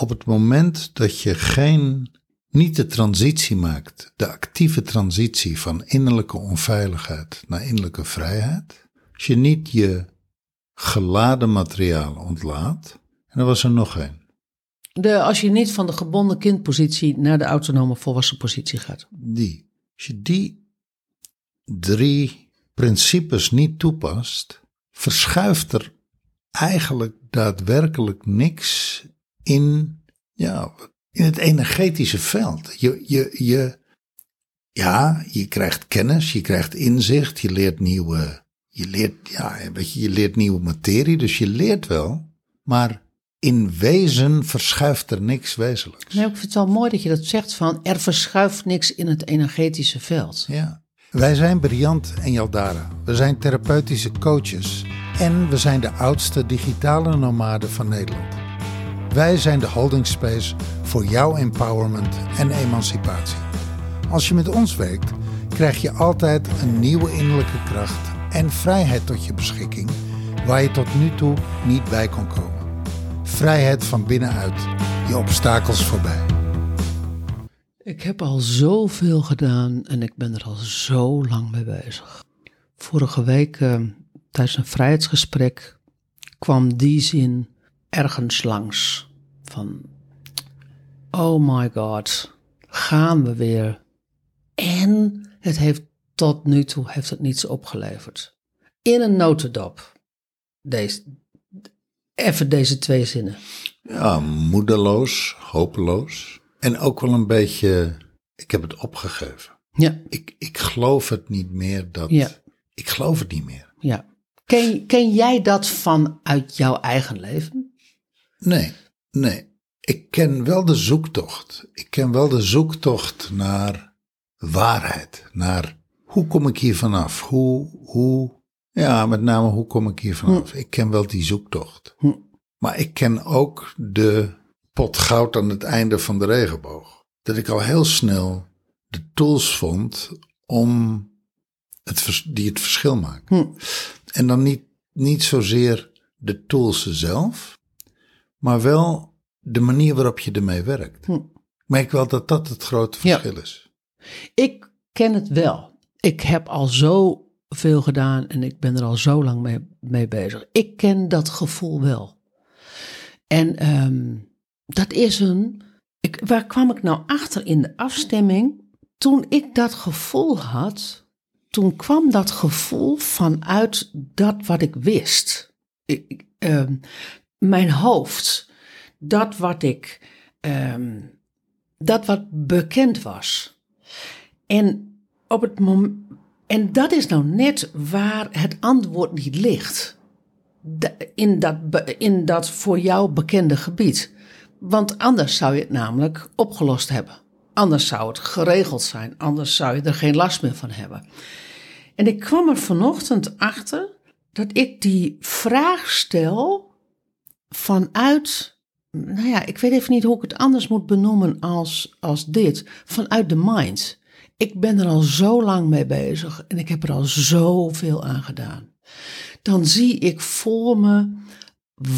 op het moment dat je geen, niet de transitie maakt, de actieve transitie van innerlijke onveiligheid naar innerlijke vrijheid, als je niet je geladen materiaal ontlaat, en er was er nog één. De, als je niet van de gebonden kindpositie naar de autonome volwassen positie gaat. Die. Als je die drie principes niet toepast, verschuift er eigenlijk daadwerkelijk niks in, ja, in het energetische veld. Je, je, je, ja, je krijgt kennis, je krijgt inzicht, je leert nieuwe, je leert, ja, weet je, je leert nieuwe materie, dus je leert wel, maar in wezen verschuift er niks wezenlijks. Nee, ik vind het wel mooi dat je dat zegt van er verschuift niks in het energetische veld. Ja. Wij zijn Briant en Jaldara. We zijn therapeutische coaches en we zijn de oudste digitale nomaden van Nederland. Wij zijn de holding space voor jouw empowerment en emancipatie. Als je met ons werkt, krijg je altijd een nieuwe innerlijke kracht en vrijheid tot je beschikking waar je tot nu toe niet bij kon komen. Vrijheid van binnenuit, je obstakels voorbij. Ik heb al zoveel gedaan en ik ben er al zo lang mee bezig. Vorige week eh, tijdens een vrijheidsgesprek kwam die zin ergens langs van oh my god, gaan we weer. En het heeft tot nu toe heeft het niets opgeleverd. In een notendop. Deze, even deze twee zinnen. Ja, moedeloos, hopeloos. En ook wel een beetje, ik heb het opgegeven. Ja, Ik, ik geloof het niet meer dat. Ja. Ik geloof het niet meer. ja. Ken, ken jij dat vanuit jouw eigen leven? Nee, nee. Ik ken wel de zoektocht. Ik ken wel de zoektocht naar waarheid. Naar hoe kom ik hier vanaf? Hoe, hoe, ja, met name hoe kom ik hier vanaf? Ik ken wel die zoektocht. Hm. Maar ik ken ook de pot goud aan het einde van de regenboog. Dat ik al heel snel de tools vond om het, die het verschil maken. Hm. En dan niet, niet zozeer de tools zelf, maar wel de manier waarop je ermee werkt. Hm. Ik merk wel dat dat het grote Ja. verschil is. Ik ken het wel. Ik heb al zo veel gedaan en ik ben er al zo lang mee, mee bezig. Ik ken dat gevoel wel. En ehm, dat is een. Ik, waar kwam ik nou achter in de afstemming? Toen ik dat gevoel had, toen kwam dat gevoel vanuit dat wat ik wist. Ik, ik, ehm, mijn hoofd, dat wat ik, ehm, dat wat bekend was. En, op het mom- en dat is nou net waar het antwoord niet ligt. In dat, in dat voor jou bekende gebied. Want anders zou je het namelijk opgelost hebben. Anders zou het geregeld zijn. Anders zou je er geen last meer van hebben. En ik kwam er vanochtend achter dat ik die vraag stel vanuit, nou ja, ik weet even niet hoe ik het anders moet benoemen als, als dit, vanuit de mind. Ik ben er al zo lang mee bezig en ik heb er al zoveel aan gedaan. Dan zie ik voor me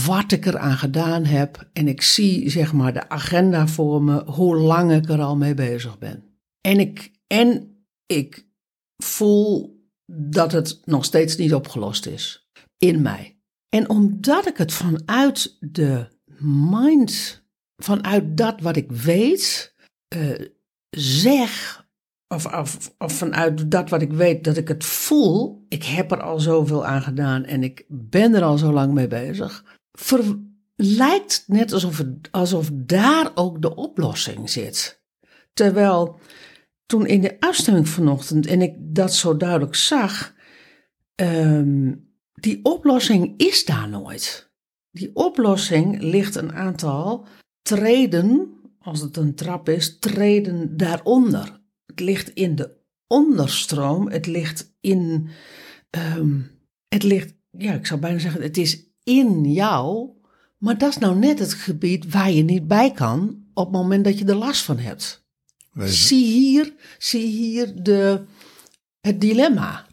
wat ik eraan gedaan heb en ik zie zeg maar de agenda voor me, hoe lang ik er al mee bezig ben. En ik, en ik voel dat het nog steeds niet opgelost is in mij. En omdat ik het vanuit de mind, vanuit dat wat ik weet, eh, zeg, of, of, of vanuit dat wat ik weet, dat ik het voel, ik heb er al zoveel aan gedaan en ik ben er al zo lang mee bezig, lijkt net alsof, alsof daar ook de oplossing zit. Terwijl toen in de afstemming vanochtend en ik dat zo duidelijk zag, ehm, die oplossing is daar nooit. Die oplossing ligt een aantal treden, als het een trap is, treden daaronder. Het ligt in de onderstroom, het ligt in, ehm, het ligt, ja, ik zou bijna zeggen, het is in jou, maar dat is nou net het gebied waar je niet bij kan op het moment dat je er last van hebt. Wij- Zie hier, zie hier de, het dilemma.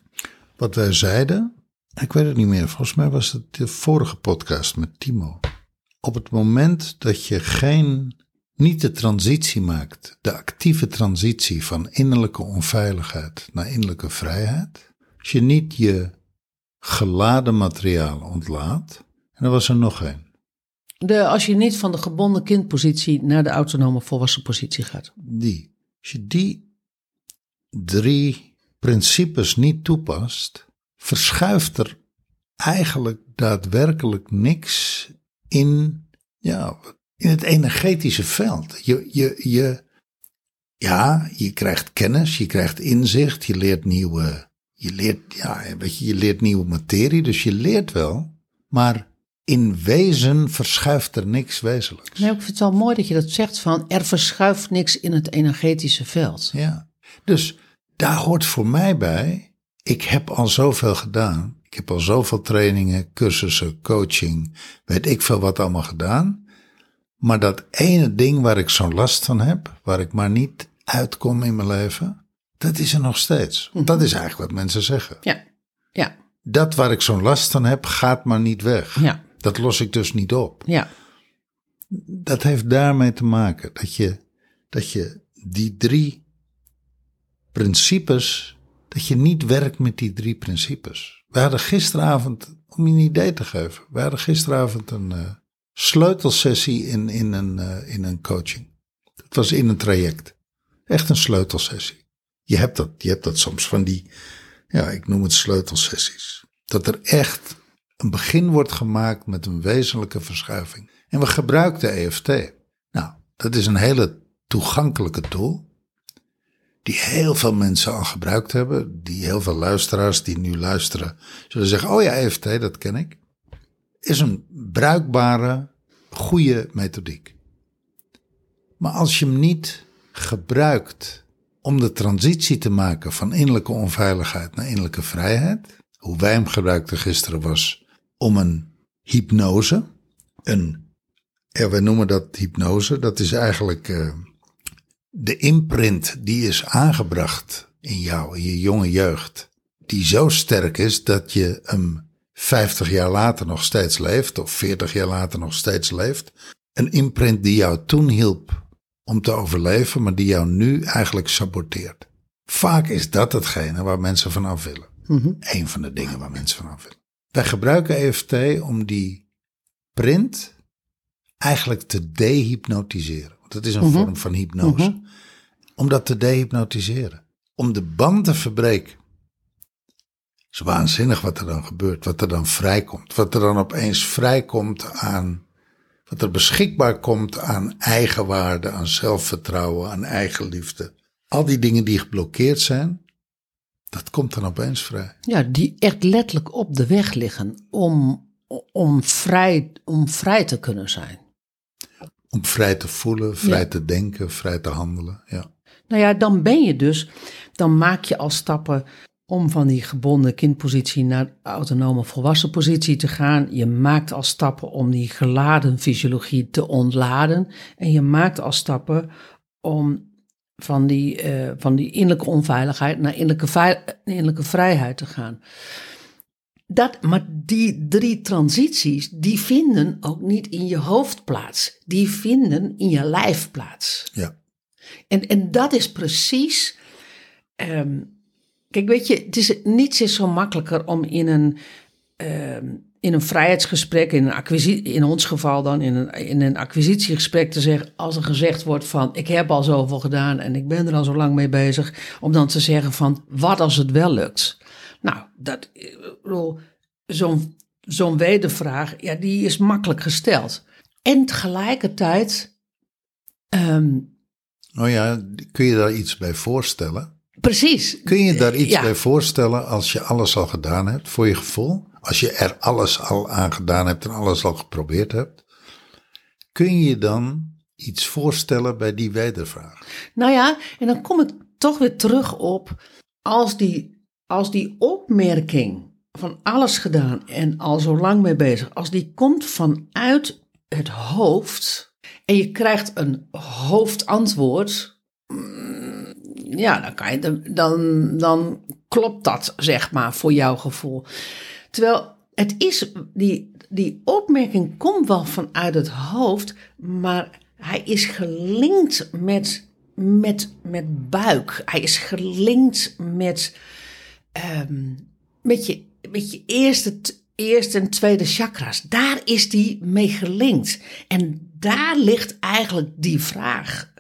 Wat wij zeiden, ik weet het niet meer, volgens mij was het de vorige podcast met Timo. op het moment dat je geen, niet de transitie maakt, de actieve transitie van innerlijke onveiligheid naar innerlijke vrijheid, als je niet je geladen materiaal ontlaat, en er was er nog één. De, als je niet van de gebonden kindpositie naar de autonome volwassen positie gaat. Die. Als je die drie principes niet toepast, verschuift er eigenlijk daadwerkelijk niks in, ja, in het energetische veld. Je, je, je, ja, je krijgt kennis, je krijgt inzicht, je leert nieuwe, je leert, ja, weet je, je leert nieuwe materie, dus je leert wel, maar in wezen verschuift er niks wezenlijks. Nee, ik vind het wel mooi dat je dat zegt van er verschuift niks in het energetische veld. Ja, dus daar hoort voor mij bij, ik heb al zoveel gedaan. Ik heb al zoveel trainingen, cursussen, coaching, weet ik veel wat allemaal gedaan. Maar dat ene ding waar ik zo'n last van heb, waar ik maar niet uitkom in mijn leven, dat is er nog steeds. Want dat is eigenlijk wat mensen zeggen. Ja, ja, Dat waar ik zo'n last van heb, gaat maar niet weg. ja, Dat los ik dus niet op. ja. Dat heeft daarmee te maken dat je, dat je die drie principes, dat je niet werkt met die drie principes. We hadden gisteravond, om je een idee te geven, we hadden gisteravond een eh, sleutelsessie in, in, een, eh, in een coaching. Het was in een traject. Echt een sleutelsessie. Je hebt dat, je hebt dat soms van die, ja, ik noem het sleutelsessies. Dat er echt een begin wordt gemaakt met een wezenlijke verschuiving. En we gebruikten EFT. Nou, dat is een hele toegankelijke tool. Die heel veel mensen al gebruikt hebben. Die heel veel luisteraars die nu luisteren zullen zeggen: Oh ja, EFT, dat ken ik. Is een bruikbare, goede methodiek. Maar als je hem niet gebruikt om de transitie te maken van innerlijke onveiligheid naar innerlijke vrijheid. Hoe wij hem gebruikten gisteren was om een hypnose. Een, ja, wij noemen dat hypnose. Dat is eigenlijk uh, de imprint die is aangebracht in jou, in je jonge jeugd. Die zo sterk is dat je hem 50 jaar later nog steeds leeft, of 40 jaar later nog steeds leeft. Een imprint die jou toen hielp om te overleven, maar die jou nu eigenlijk saboteert. Vaak is dat hetgene waar mensen vanaf willen. Mm -hmm. Een van de dingen waar mensen vanaf willen. Wij gebruiken EFT om die print eigenlijk te dehypnotiseren. Want dat is een mm -hmm. vorm van hypnose. Mm -hmm. Om dat te dehypnotiseren. Om de band te verbreken. Het is waanzinnig wat er dan gebeurt. Wat er dan vrijkomt. Wat er dan opeens vrijkomt aan wat er beschikbaar komt aan eigenwaarde, aan zelfvertrouwen, aan eigenliefde. Al die dingen die geblokkeerd zijn, dat komt dan opeens vrij. Ja, die echt letterlijk op de weg liggen om, om, vrij, om vrij te kunnen zijn. Om vrij te voelen, vrij ja. te denken, vrij te handelen. Ja. Nou ja, dan ben je dus, dan maak je al stappen om van die gebonden kindpositie naar autonome volwassen positie te gaan. Je maakt al stappen om die geladen fysiologie te ontladen. En je maakt al stappen om van die, uh, van die innerlijke onveiligheid naar innerlijke, innerlijke vrijheid te gaan. Dat, maar die drie transities, die vinden ook niet in je hoofd plaats. Die vinden in je lijf plaats. Ja. En, en dat is precies... Um, Kijk, weet je, het is, niets is zo makkelijker om in een, uh, in een vrijheidsgesprek, in, een acquisitie, in ons geval dan, in een, in een acquisitiegesprek te zeggen, als er gezegd wordt van, ik heb al zoveel gedaan en ik ben er al zo lang mee bezig, om dan te zeggen van, wat als het wel lukt? Nou, dat, zo'n zo'n wedervraag, ja, die is makkelijk gesteld. En tegelijkertijd... Um, oh ja, kun je daar iets bij voorstellen? Precies. Kun je daar iets ja. bij voorstellen als je alles al gedaan hebt, voor je gevoel? Als je er alles al aan gedaan hebt en alles al geprobeerd hebt? Kun je dan iets voorstellen bij die wedervraag? Nou ja, en dan kom ik toch weer terug op, als die, als die opmerking van alles gedaan en al zo lang mee bezig, als die komt vanuit het hoofd en je krijgt een hoofdantwoord, ja, dan, kan je, dan, dan klopt dat, zeg maar, voor jouw gevoel. Terwijl het is, die, die opmerking komt wel vanuit het hoofd, maar hij is gelinkt met, met, met buik. Hij is gelinkt met, ehm, met, je, met je eerste, eerste en tweede chakras. Daar is die mee gelinkt. En daar ligt eigenlijk die vraag.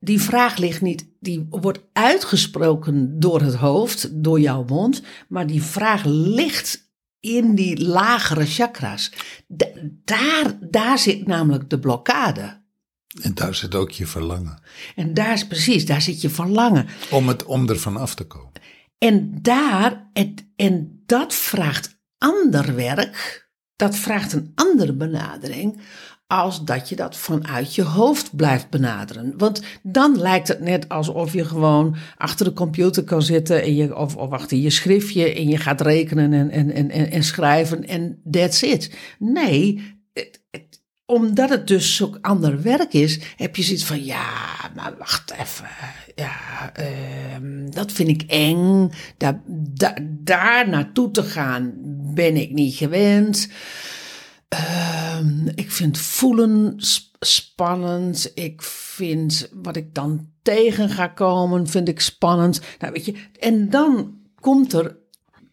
Die vraag ligt niet, die wordt uitgesproken door het hoofd, door jouw mond, maar die vraag ligt in die lagere chakras. daar, daar zit namelijk de blokkade. En daar zit ook je verlangen. En daar is precies, daar zit je verlangen. Om, het, om er van af te komen. En daar, het, en dat vraagt ander werk, dat vraagt een andere benadering, als dat je dat vanuit je hoofd blijft benaderen. Want dan lijkt het net alsof je gewoon achter de computer kan zitten en je, of, of achter je schriftje en je gaat rekenen en, en, en, en schrijven en that's it. Nee, omdat het dus zo'n ander werk is, heb je zoiets van, ja, maar wacht even, ja, uh, dat vind ik eng, daar, daar, daar naartoe te gaan ben ik niet gewend. Uh, ik vind voelen spannend, ik vind wat ik dan tegen ga komen, vind ik spannend. Nou, weet je, en dan komt er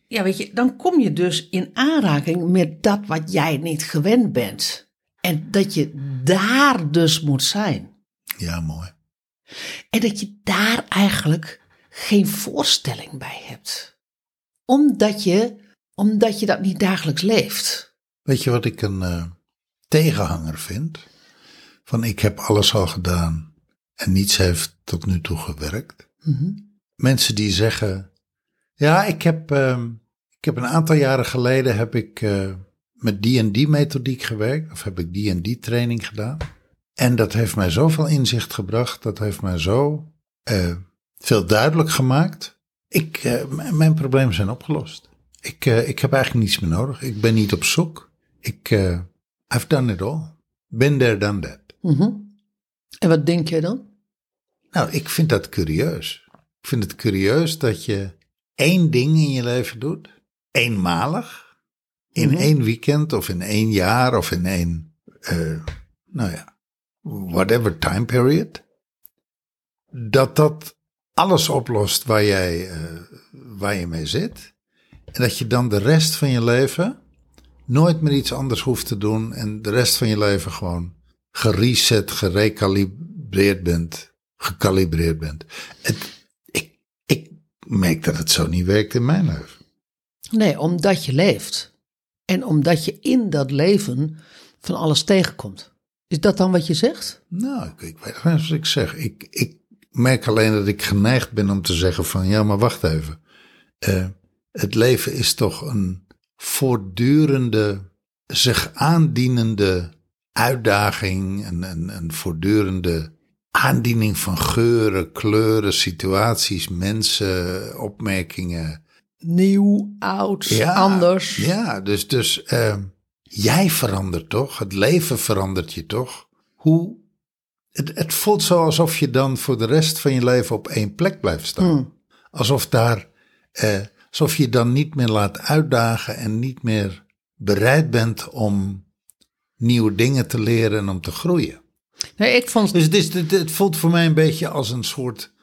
ja, weet je, dan kom je dus in aanraking met dat wat jij niet gewend bent. En dat je daar dus moet zijn. Ja, mooi. En dat je daar eigenlijk geen voorstelling bij hebt. Omdat je, omdat je dat niet dagelijks leeft. Weet je wat ik een uh, tegenhanger vind? Van ik heb alles al gedaan en niets heeft tot nu toe gewerkt. Mm Mensen die zeggen, ja, ik heb, uh, ik heb een aantal jaren geleden heb ik uh, met die en die methodiek gewerkt, of heb ik die en die training gedaan. En dat heeft mij zoveel inzicht gebracht, dat heeft mij zo uh, veel duidelijk gemaakt. Ik, uh, mijn problemen zijn opgelost. Ik, uh, ik heb eigenlijk niets meer nodig. Ik ben niet op zoek. Ik, I've done it all. Been there, done that. Mm -hmm. En wat denk jij dan? Nou, ik vind dat curieus. Ik vind het curieus dat je één ding in je leven doet, eenmalig in mm -hmm. één weekend of in één jaar of in één, uh, nou ja, whatever time period, dat dat alles oplost waar jij, uh, waar je mee zit. En dat je dan de rest van je leven nooit meer iets anders hoeft te doen en de rest van je leven gewoon gereset, gerecalibreerd bent, gecalibreerd bent. Het, ik, ik merk dat het zo niet werkt in mijn leven. Nee, omdat je leeft. En omdat je in dat leven van alles tegenkomt. Is dat dan wat je zegt? Nou, ik, ik weet niet wat ik zeg. Ik, ik merk alleen dat ik geneigd ben om te zeggen van ja, maar wacht even. Uh, het leven is toch een voortdurende, zich aandienende uitdaging. Een, een, een voortdurende aandiening van geuren, kleuren, situaties, mensen, opmerkingen nieuw, oud, anders. Ja, dus, dus uh, jij verandert toch? Het leven verandert je toch? Hoe? Het, het, voelt zo alsof je dan voor de rest van je leven op één plek blijft staan. Hmm. Alsof daar, uh, alsof je dan niet meer laat uitdagen en niet meer bereid bent om nieuwe dingen te leren en om te groeien. Nee, ik vond... Dus het, is, het, het voelt voor mij een beetje als een soort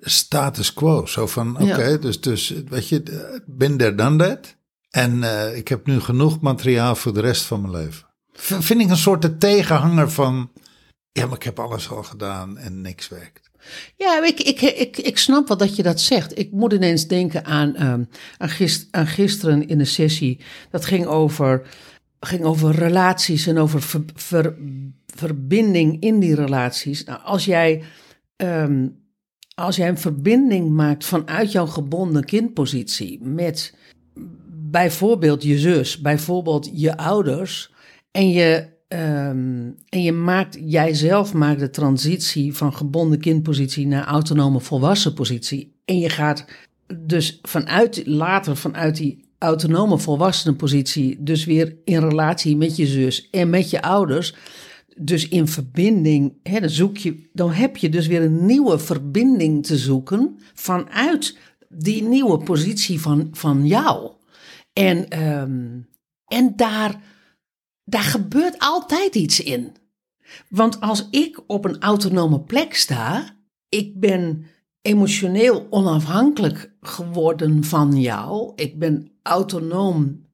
status quo. Zo van, oké, dus, dus weet je, ben there, done that. En uh, ik heb nu genoeg materiaal voor de rest van mijn leven. Vind ik een soort de tegenhanger van, ja, maar ik heb alles al gedaan en niks werkt. Ja, ik, ik, ik, ik snap wel dat je dat zegt. Ik moet ineens denken aan, um, aan, gist, aan gisteren in de sessie. Dat ging over, ging over relaties en over ver, ver, verbinding in die relaties. Nou, als jij um, als jij een verbinding maakt vanuit jouw gebonden kindpositie met bijvoorbeeld je zus, bijvoorbeeld je ouders, en je, um, en je maakt, jijzelf maakt de transitie van gebonden kindpositie naar autonome volwassen positie, en je gaat dus vanuit, later vanuit die autonome volwassenen positie, dus weer in relatie met je zus en met je ouders, dus in verbinding, hè, dan, zoek je, dan heb je dus weer een nieuwe verbinding te zoeken vanuit die nieuwe positie van, van jou. En, um, En daar, daar gebeurt altijd iets in. Want als ik op een autonome plek sta, ik ben emotioneel onafhankelijk geworden van jou. Ik ben autonoom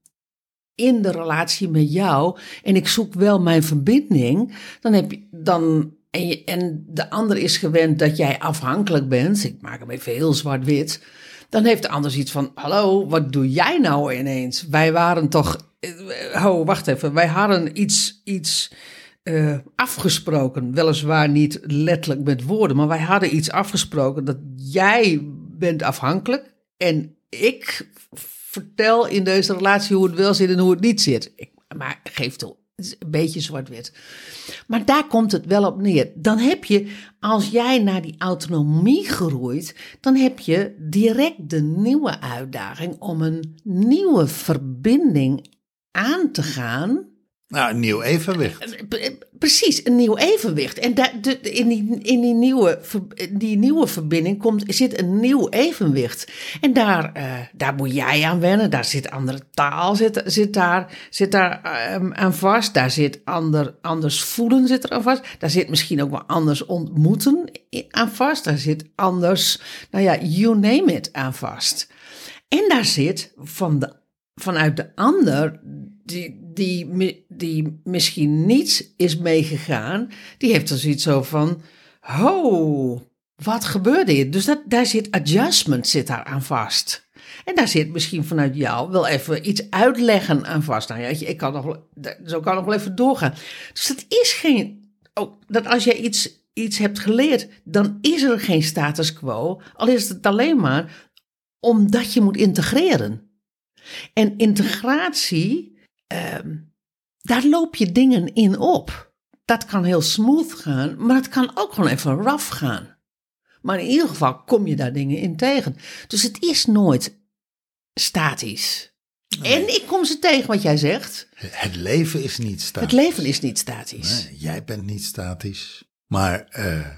in de relatie met jou en ik zoek wel mijn verbinding, dan heb je dan en, en de ander is gewend dat jij afhankelijk bent. Ik maak hem even heel zwart-wit. Dan heeft de ander iets van: Hallo, wat doe jij nou ineens? Wij waren toch. Oh, wacht even. Wij hadden iets, iets uh, afgesproken. Weliswaar niet letterlijk met woorden, maar wij hadden iets afgesproken dat jij bent afhankelijk en ik vertel in deze relatie hoe het wel zit en hoe het niet zit. Maar geef toe, het is een beetje zwart-wit. Maar daar komt het wel op neer. Dan heb je, als jij naar die autonomie groeit, dan heb je direct de nieuwe uitdaging om een nieuwe verbinding aan te gaan nou, een nieuw evenwicht. Eh, precies, een nieuw evenwicht. En daar, de, in, die, in die, nieuwe, die nieuwe verbinding komt, zit een nieuw evenwicht. En daar, uh, daar moet jij aan wennen. Daar zit andere taal zit, zit daar, zit daar um, aan vast. Daar zit ander, anders voelen zit er aan vast. Daar zit misschien ook wel anders ontmoeten aan vast. Daar zit anders, nou ja, you name it aan vast. En daar zit van de, vanuit de ander die, die, die misschien niet is meegegaan, die heeft er zoiets zo van: ho, wat gebeurde hier? Dus dat, daar zit adjustment zit daar aan vast. En daar zit misschien vanuit jou wel even iets uitleggen aan vast. Nou ja, ik kan nog, zo kan nog wel even doorgaan. Dus dat is geen. Ook dat als jij iets, iets hebt geleerd, dan is er geen status quo. Al is het alleen maar omdat je moet integreren. En integratie Ehm, daar loop je dingen in op. Dat kan heel smooth gaan, maar het kan ook gewoon even rough gaan. Maar in ieder geval kom je daar dingen in tegen. Dus het is nooit statisch. En ik kom ze tegen wat jij zegt. Het leven is niet statisch. Het leven is niet statisch. Nee, jij bent niet statisch. Maar uh,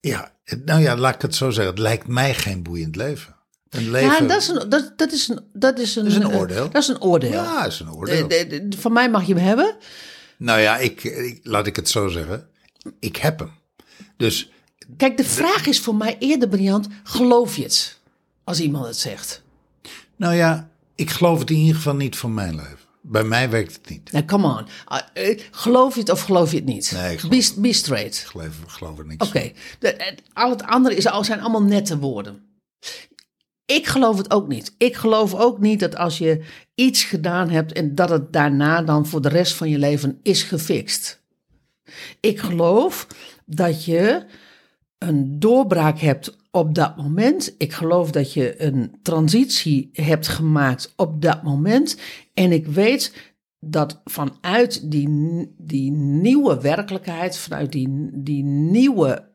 ja, nou ja, laat ik het zo zeggen. Het lijkt mij geen boeiend leven. Een leven... Ja, dat is een, dat, dat is een, dat is een, dat is een oordeel. Dat is een oordeel. Ja, is een oordeel. De, de, van mij mag je hem hebben. Nou ja, ik, ik, laat ik het zo zeggen. Ik heb hem. Dus. Kijk, de vraag is voor mij eerder, Briant, geloof je het? Als iemand het zegt. Nou ja, ik geloof het in ieder geval niet voor mijn leven. Bij mij werkt het niet. Nee, come on. Uh, geloof je het of geloof je het niet? Nee, ik geloof, be, be straight. Ik geloof, geloof er niks Oké. Okay. Al het andere is, zijn allemaal nette woorden. Ik geloof het ook niet. Ik geloof ook niet dat als je iets gedaan hebt en dat het daarna dan voor de rest van je leven is gefixt. Ik geloof dat je een doorbraak hebt op dat moment. Ik geloof dat je een transitie hebt gemaakt op dat moment. En ik weet dat vanuit die, die nieuwe werkelijkheid, vanuit die, die nieuwe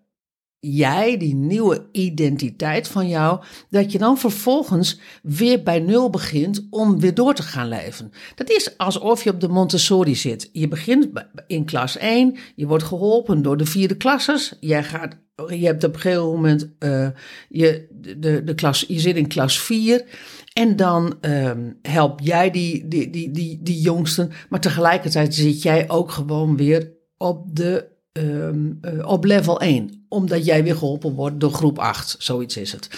jij, die nieuwe identiteit van jou, dat je dan vervolgens weer bij nul begint om weer door te gaan leven. Dat is alsof je op de Montessori zit. Je begint in klas 1, je wordt geholpen door de vierde klassers, jij gaat, je hebt op een gegeven moment, uh, je, de, de klas, je zit in klas 4 en dan um, help jij die, die, die, die, die jongsten, maar tegelijkertijd zit jij ook gewoon weer op de um, uh, op level 1. Omdat jij weer geholpen wordt door groep 8. Zoiets is het.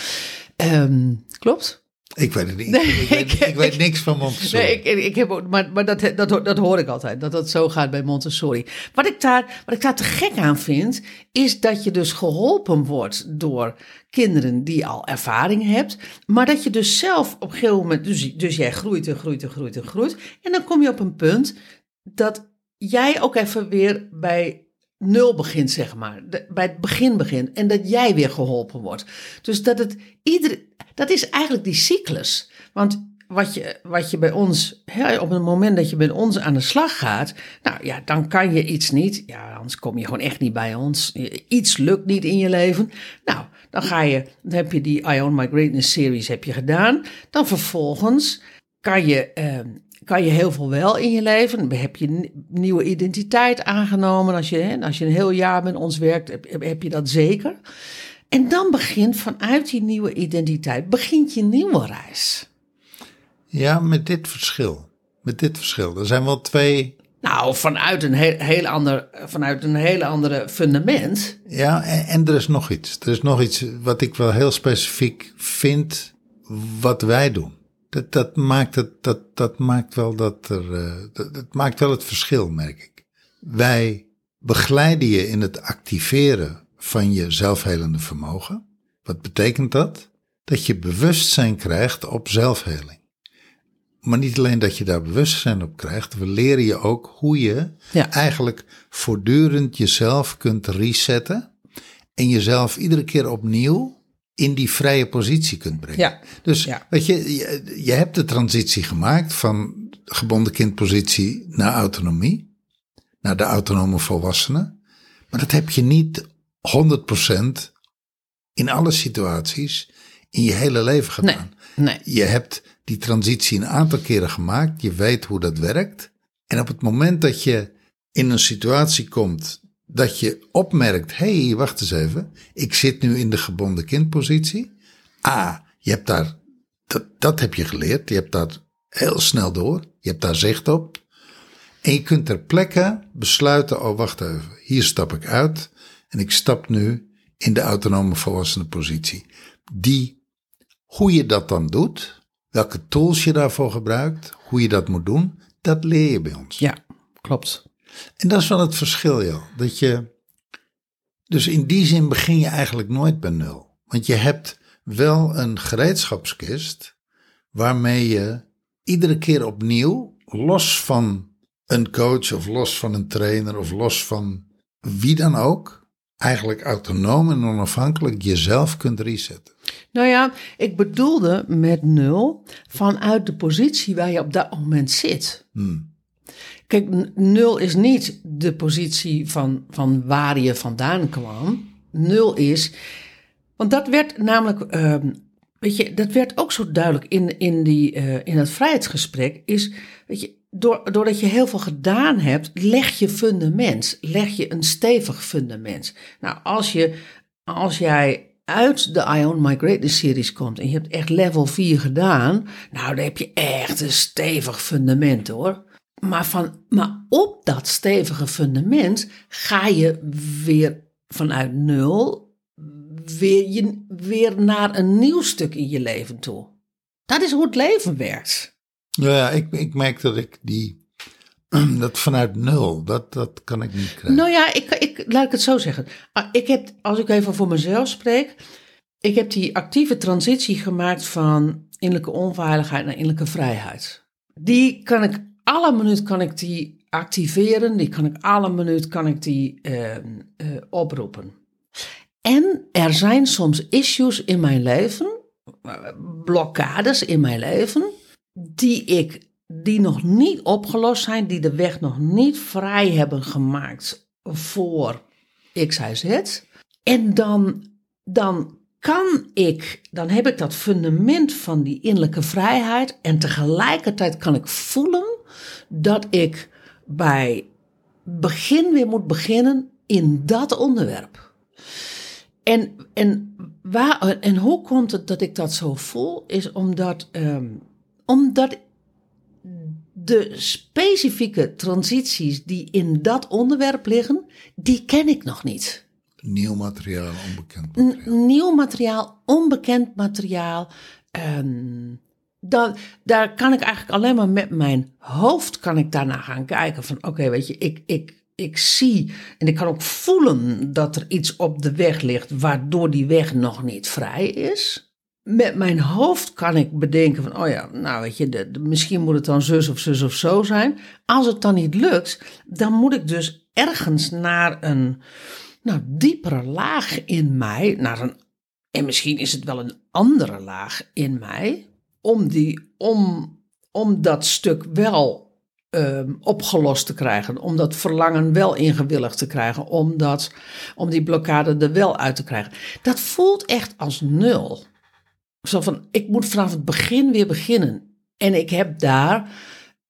Um, klopt? Ik weet het niet. Nee, ik, weet, ik, ik weet niks van Montessori. Nee, ik, ik heb, maar, maar dat, dat, dat hoor ik altijd, dat dat zo gaat bij Montessori. Wat ik, daar, wat ik daar te gek aan vind, is dat je dus geholpen wordt door kinderen die al ervaring hebt. Maar dat je dus zelf op een gegeven moment, dus, dus jij groeit en groeit en groeit en groeit. En dan kom je op een punt dat jij ook even weer bij nul begint, zeg maar. bij het begin begint. En dat jij weer geholpen wordt. Dus dat het iedere. Dat is eigenlijk die cyclus. Want wat je, wat je bij ons, hè, op het moment dat je bij ons aan de slag gaat, nou ja, dan kan je iets niet. Ja, anders kom je gewoon echt niet bij ons. Iets lukt niet in je leven. Nou, dan ga je, dan heb je die I Own My Greatness series heb je gedaan. Dan vervolgens kan je eh, kan je heel veel wel in je leven. Heb je nieuwe identiteit aangenomen. Als je, als je een heel jaar met ons werkt, heb, heb je dat zeker. En dan begint vanuit die nieuwe identiteit, begint je nieuwe reis. Ja, met dit verschil. Met dit verschil. Er zijn wel twee. Nou, vanuit een heel, heel ander, vanuit een hele andere fundament. Ja, en, en er is nog iets. Er is nog iets wat ik wel heel specifiek vind. Wat wij doen. Dat, dat, maakt, het, dat, dat maakt wel dat er. eh, dat, dat maakt wel het verschil, merk ik. Wij begeleiden je in het activeren van je zelfhelende vermogen. Wat betekent dat? Dat je bewustzijn krijgt op zelfheling. Maar niet alleen dat je daar bewustzijn op krijgt, we leren je ook hoe je Ja. eigenlijk voortdurend jezelf kunt resetten en jezelf iedere keer opnieuw in die vrije positie kunt brengen. Ja. Dus Ja. weet je, je, je hebt de transitie gemaakt van gebonden kindpositie naar autonomie, naar de autonome volwassene. Maar dat heb je niet 100% in alle situaties in je hele leven Nee, gedaan. nee. Je hebt die transitie een aantal keren gemaakt. Je weet hoe dat werkt. En op het moment dat je in een situatie komt dat je opmerkt: hé, hey, wacht eens even. Ik zit nu in de gebonden kindpositie. A, je hebt daar, dat, dat heb je geleerd. Je hebt daar heel snel door. Je hebt daar zicht op. En je kunt ter plekke besluiten: oh, wacht even. Hier stap ik uit. En ik stap nu in de autonome volwassene positie. Die hoe je dat dan doet, welke tools je daarvoor gebruikt, hoe je dat moet doen, dat leer je bij ons. Ja, klopt. En dat is wel het verschil, joh. Dat je, dus in die zin begin je eigenlijk nooit bij nul. Want je hebt wel een gereedschapskist waarmee je iedere keer opnieuw, los van een coach of los van een trainer of los van wie dan ook, eigenlijk autonoom en onafhankelijk jezelf kunt resetten. Nou ja, ik bedoelde met nul vanuit de positie waar je op dat moment zit. Kijk, nul is niet de positie van, van waar je vandaan kwam. Nul is, want dat werd namelijk, ehm, weet je, dat werd ook zo duidelijk in, in, die, eh, in het vrijheidsgesprek, is, weet je, door, doordat je heel veel gedaan hebt, leg je fundament, leg je een stevig fundament. Nou, als, je, als jij uit de Ion My Greatness series komt en je hebt echt level 4 gedaan, nou, dan heb je echt een stevig fundament hoor. Maar, van, maar op dat stevige fundament ga je weer vanuit nul weer, je, weer naar een nieuw stuk in je leven toe. Dat is hoe het leven werkt. Ja, ik, ik merk dat ik die, dat vanuit nul, dat, dat kan ik niet krijgen. Nou ja, ik, ik, laat ik het zo zeggen. Ah, Ik heb, als ik even voor mezelf spreek, ik heb die actieve transitie gemaakt van innerlijke onveiligheid naar innerlijke vrijheid. Die kan ik, alle minuut kan ik die activeren, die kan ik alle minuut kan ik die eh, eh, oproepen. En er zijn soms issues in mijn leven, eh, blokkades in mijn leven, die ik die nog niet opgelost zijn, die de weg nog niet vrij hebben gemaakt voor X. En dan, dan kan ik, dan heb ik dat fundament van die innerlijke vrijheid en tegelijkertijd kan ik voelen dat ik bij begin weer moet beginnen in dat onderwerp. En, en, waar, en hoe komt het dat ik dat zo voel? Is omdat, ehm, omdat de specifieke transities die in dat onderwerp liggen, die ken ik nog niet. Nieuw materiaal, onbekend N- materiaal. nieuw materiaal, onbekend materiaal. ehm, dan, daar kan ik eigenlijk alleen maar met mijn hoofd kan ik daarna gaan kijken van oké, weet je, ik, ik, ik zie en ik kan ook voelen dat er iets op de weg ligt waardoor die weg nog niet vrij is. Met mijn hoofd kan ik bedenken van, oh ja, nou weet je, misschien moet het dan zus of zus of zo zijn. Als het dan niet lukt, dan moet ik dus ergens naar een, nou, diepere laag in mij, naar een, en misschien is het wel een andere laag in mij, om, die, om, om dat stuk wel ehm, opgelost te krijgen, om dat verlangen wel ingewilligd te krijgen, om, dat, om die blokkade er wel uit te krijgen. Dat voelt echt als nul. Zo van, ik moet vanaf het begin weer beginnen. En ik heb daar,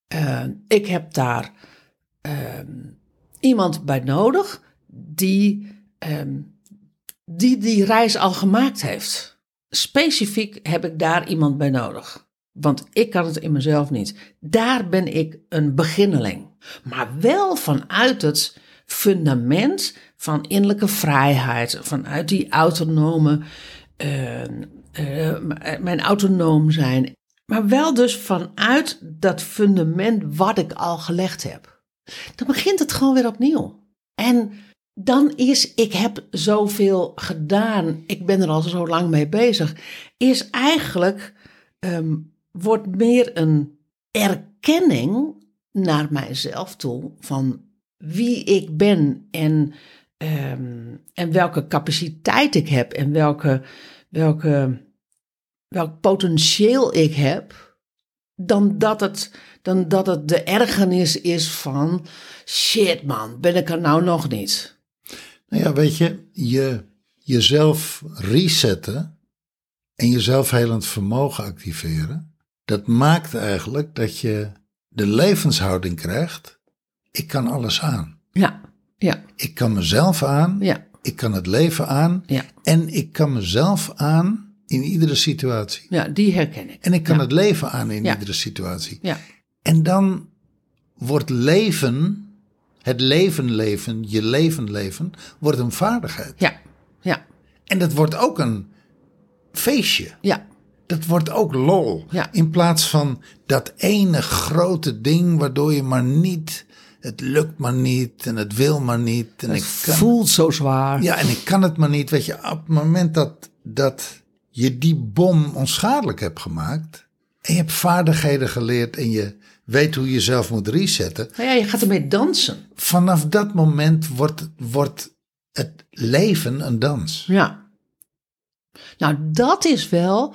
eh, ik heb daar ehm, iemand bij nodig die, ehm, die die reis al gemaakt heeft. Specifiek heb ik daar iemand bij nodig. Want ik kan het in mezelf niet. Daar ben ik een beginneling. Maar wel vanuit het fundament van innerlijke vrijheid. Vanuit die autonome, uh, uh, mijn autonoom zijn. Maar wel dus vanuit dat fundament wat ik al gelegd heb. Dan begint het gewoon weer opnieuw. En dan is, ik heb zoveel gedaan, ik ben er al zo lang mee bezig, is eigenlijk, um, wordt meer een erkenning naar mijzelf toe van wie ik ben en, um, en welke capaciteit ik heb en welke, welke, welk potentieel ik heb, dan dat het, dan dat het de ergernis is van shit man, ben ik er nou nog niet. Nou ja, weet je, je jezelf resetten en jezelf helend vermogen activeren, dat maakt eigenlijk dat je de levenshouding krijgt. Ik kan alles aan. Ja, ja. Ik kan mezelf aan. Ja. Ik kan het leven aan. Ja. En ik kan mezelf aan in iedere situatie. Ja, die herken ik. En ik kan Ja. het leven aan in Ja. iedere situatie. Ja, En dan wordt leven, het leven leven, je leven leven, wordt een vaardigheid. ja, ja, En dat wordt ook een feestje. ja, Dat wordt ook lol. Ja. In plaats van dat ene grote ding waardoor je maar niet, het lukt maar niet en het wil maar niet. En het ik kan, voelt zo zwaar. ja, en ik kan het maar niet. Weet je, op het moment dat, dat je die bom onschadelijk hebt gemaakt. En je hebt vaardigheden geleerd en je weet hoe je jezelf moet resetten. Nou ja, je gaat ermee dansen. Vanaf dat moment wordt, wordt het leven een dans. Ja. Nou, dat is wel,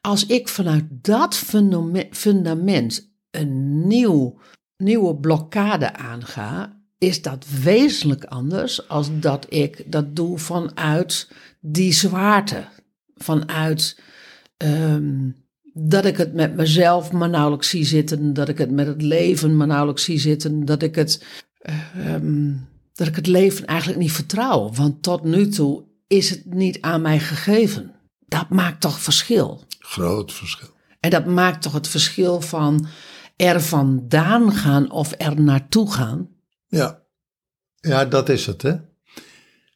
als ik vanuit dat fundame- fundament een nieuw, nieuwe blokkade aanga, is dat wezenlijk anders als dat ik dat doe vanuit die zwaarte. Vanuit ehm, dat ik het met mezelf maar nauwelijks zie zitten, dat ik het met het leven maar nauwelijks zie zitten, dat ik het, ehm, dat ik het leven eigenlijk niet vertrouw. Want tot nu toe is het niet aan mij gegeven. Dat maakt toch verschil. Groot verschil. En dat maakt toch het verschil van er vandaan gaan of er naartoe gaan. Ja. ja, dat is het, hè?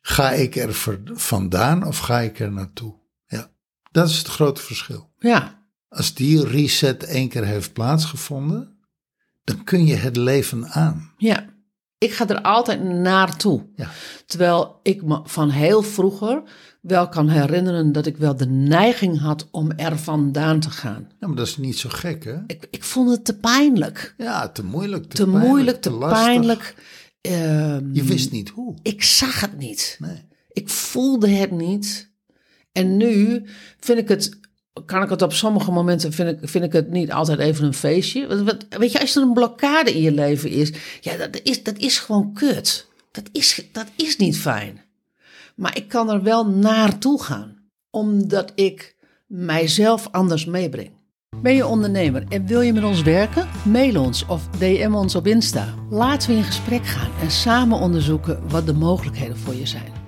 Ga ik er vandaan of ga ik er naartoe? Ja, dat is het grote verschil. Ja, Als die reset één keer heeft plaatsgevonden, dan kun je het leven aan. ja. Ik ga er altijd naartoe. Ja, Terwijl ik me van heel vroeger wel kan herinneren dat ik wel de neiging had om er vandaan te gaan. ja maar dat is niet zo gek, hè? Ik, ik vond het te pijnlijk. Ja, te moeilijk, te, Te pijnlijk, moeilijk, te lastig. pijnlijk. Ehm, Je wist niet hoe. ik zag het niet. Nee. Ik voelde het niet. En nu vind ik het, kan ik het op sommige momenten, vind ik, vind ik het niet altijd even een feestje. Want, weet je, als er een blokkade in je leven is, ja, dat is, dat is gewoon kut. Dat is, dat is niet fijn. Maar ik kan er wel naartoe gaan, omdat ik mijzelf anders meebreng. Ben je ondernemer en wil je met ons werken? Mail ons of DM ons op Insta. Laten we in gesprek gaan en samen onderzoeken wat de mogelijkheden voor je zijn.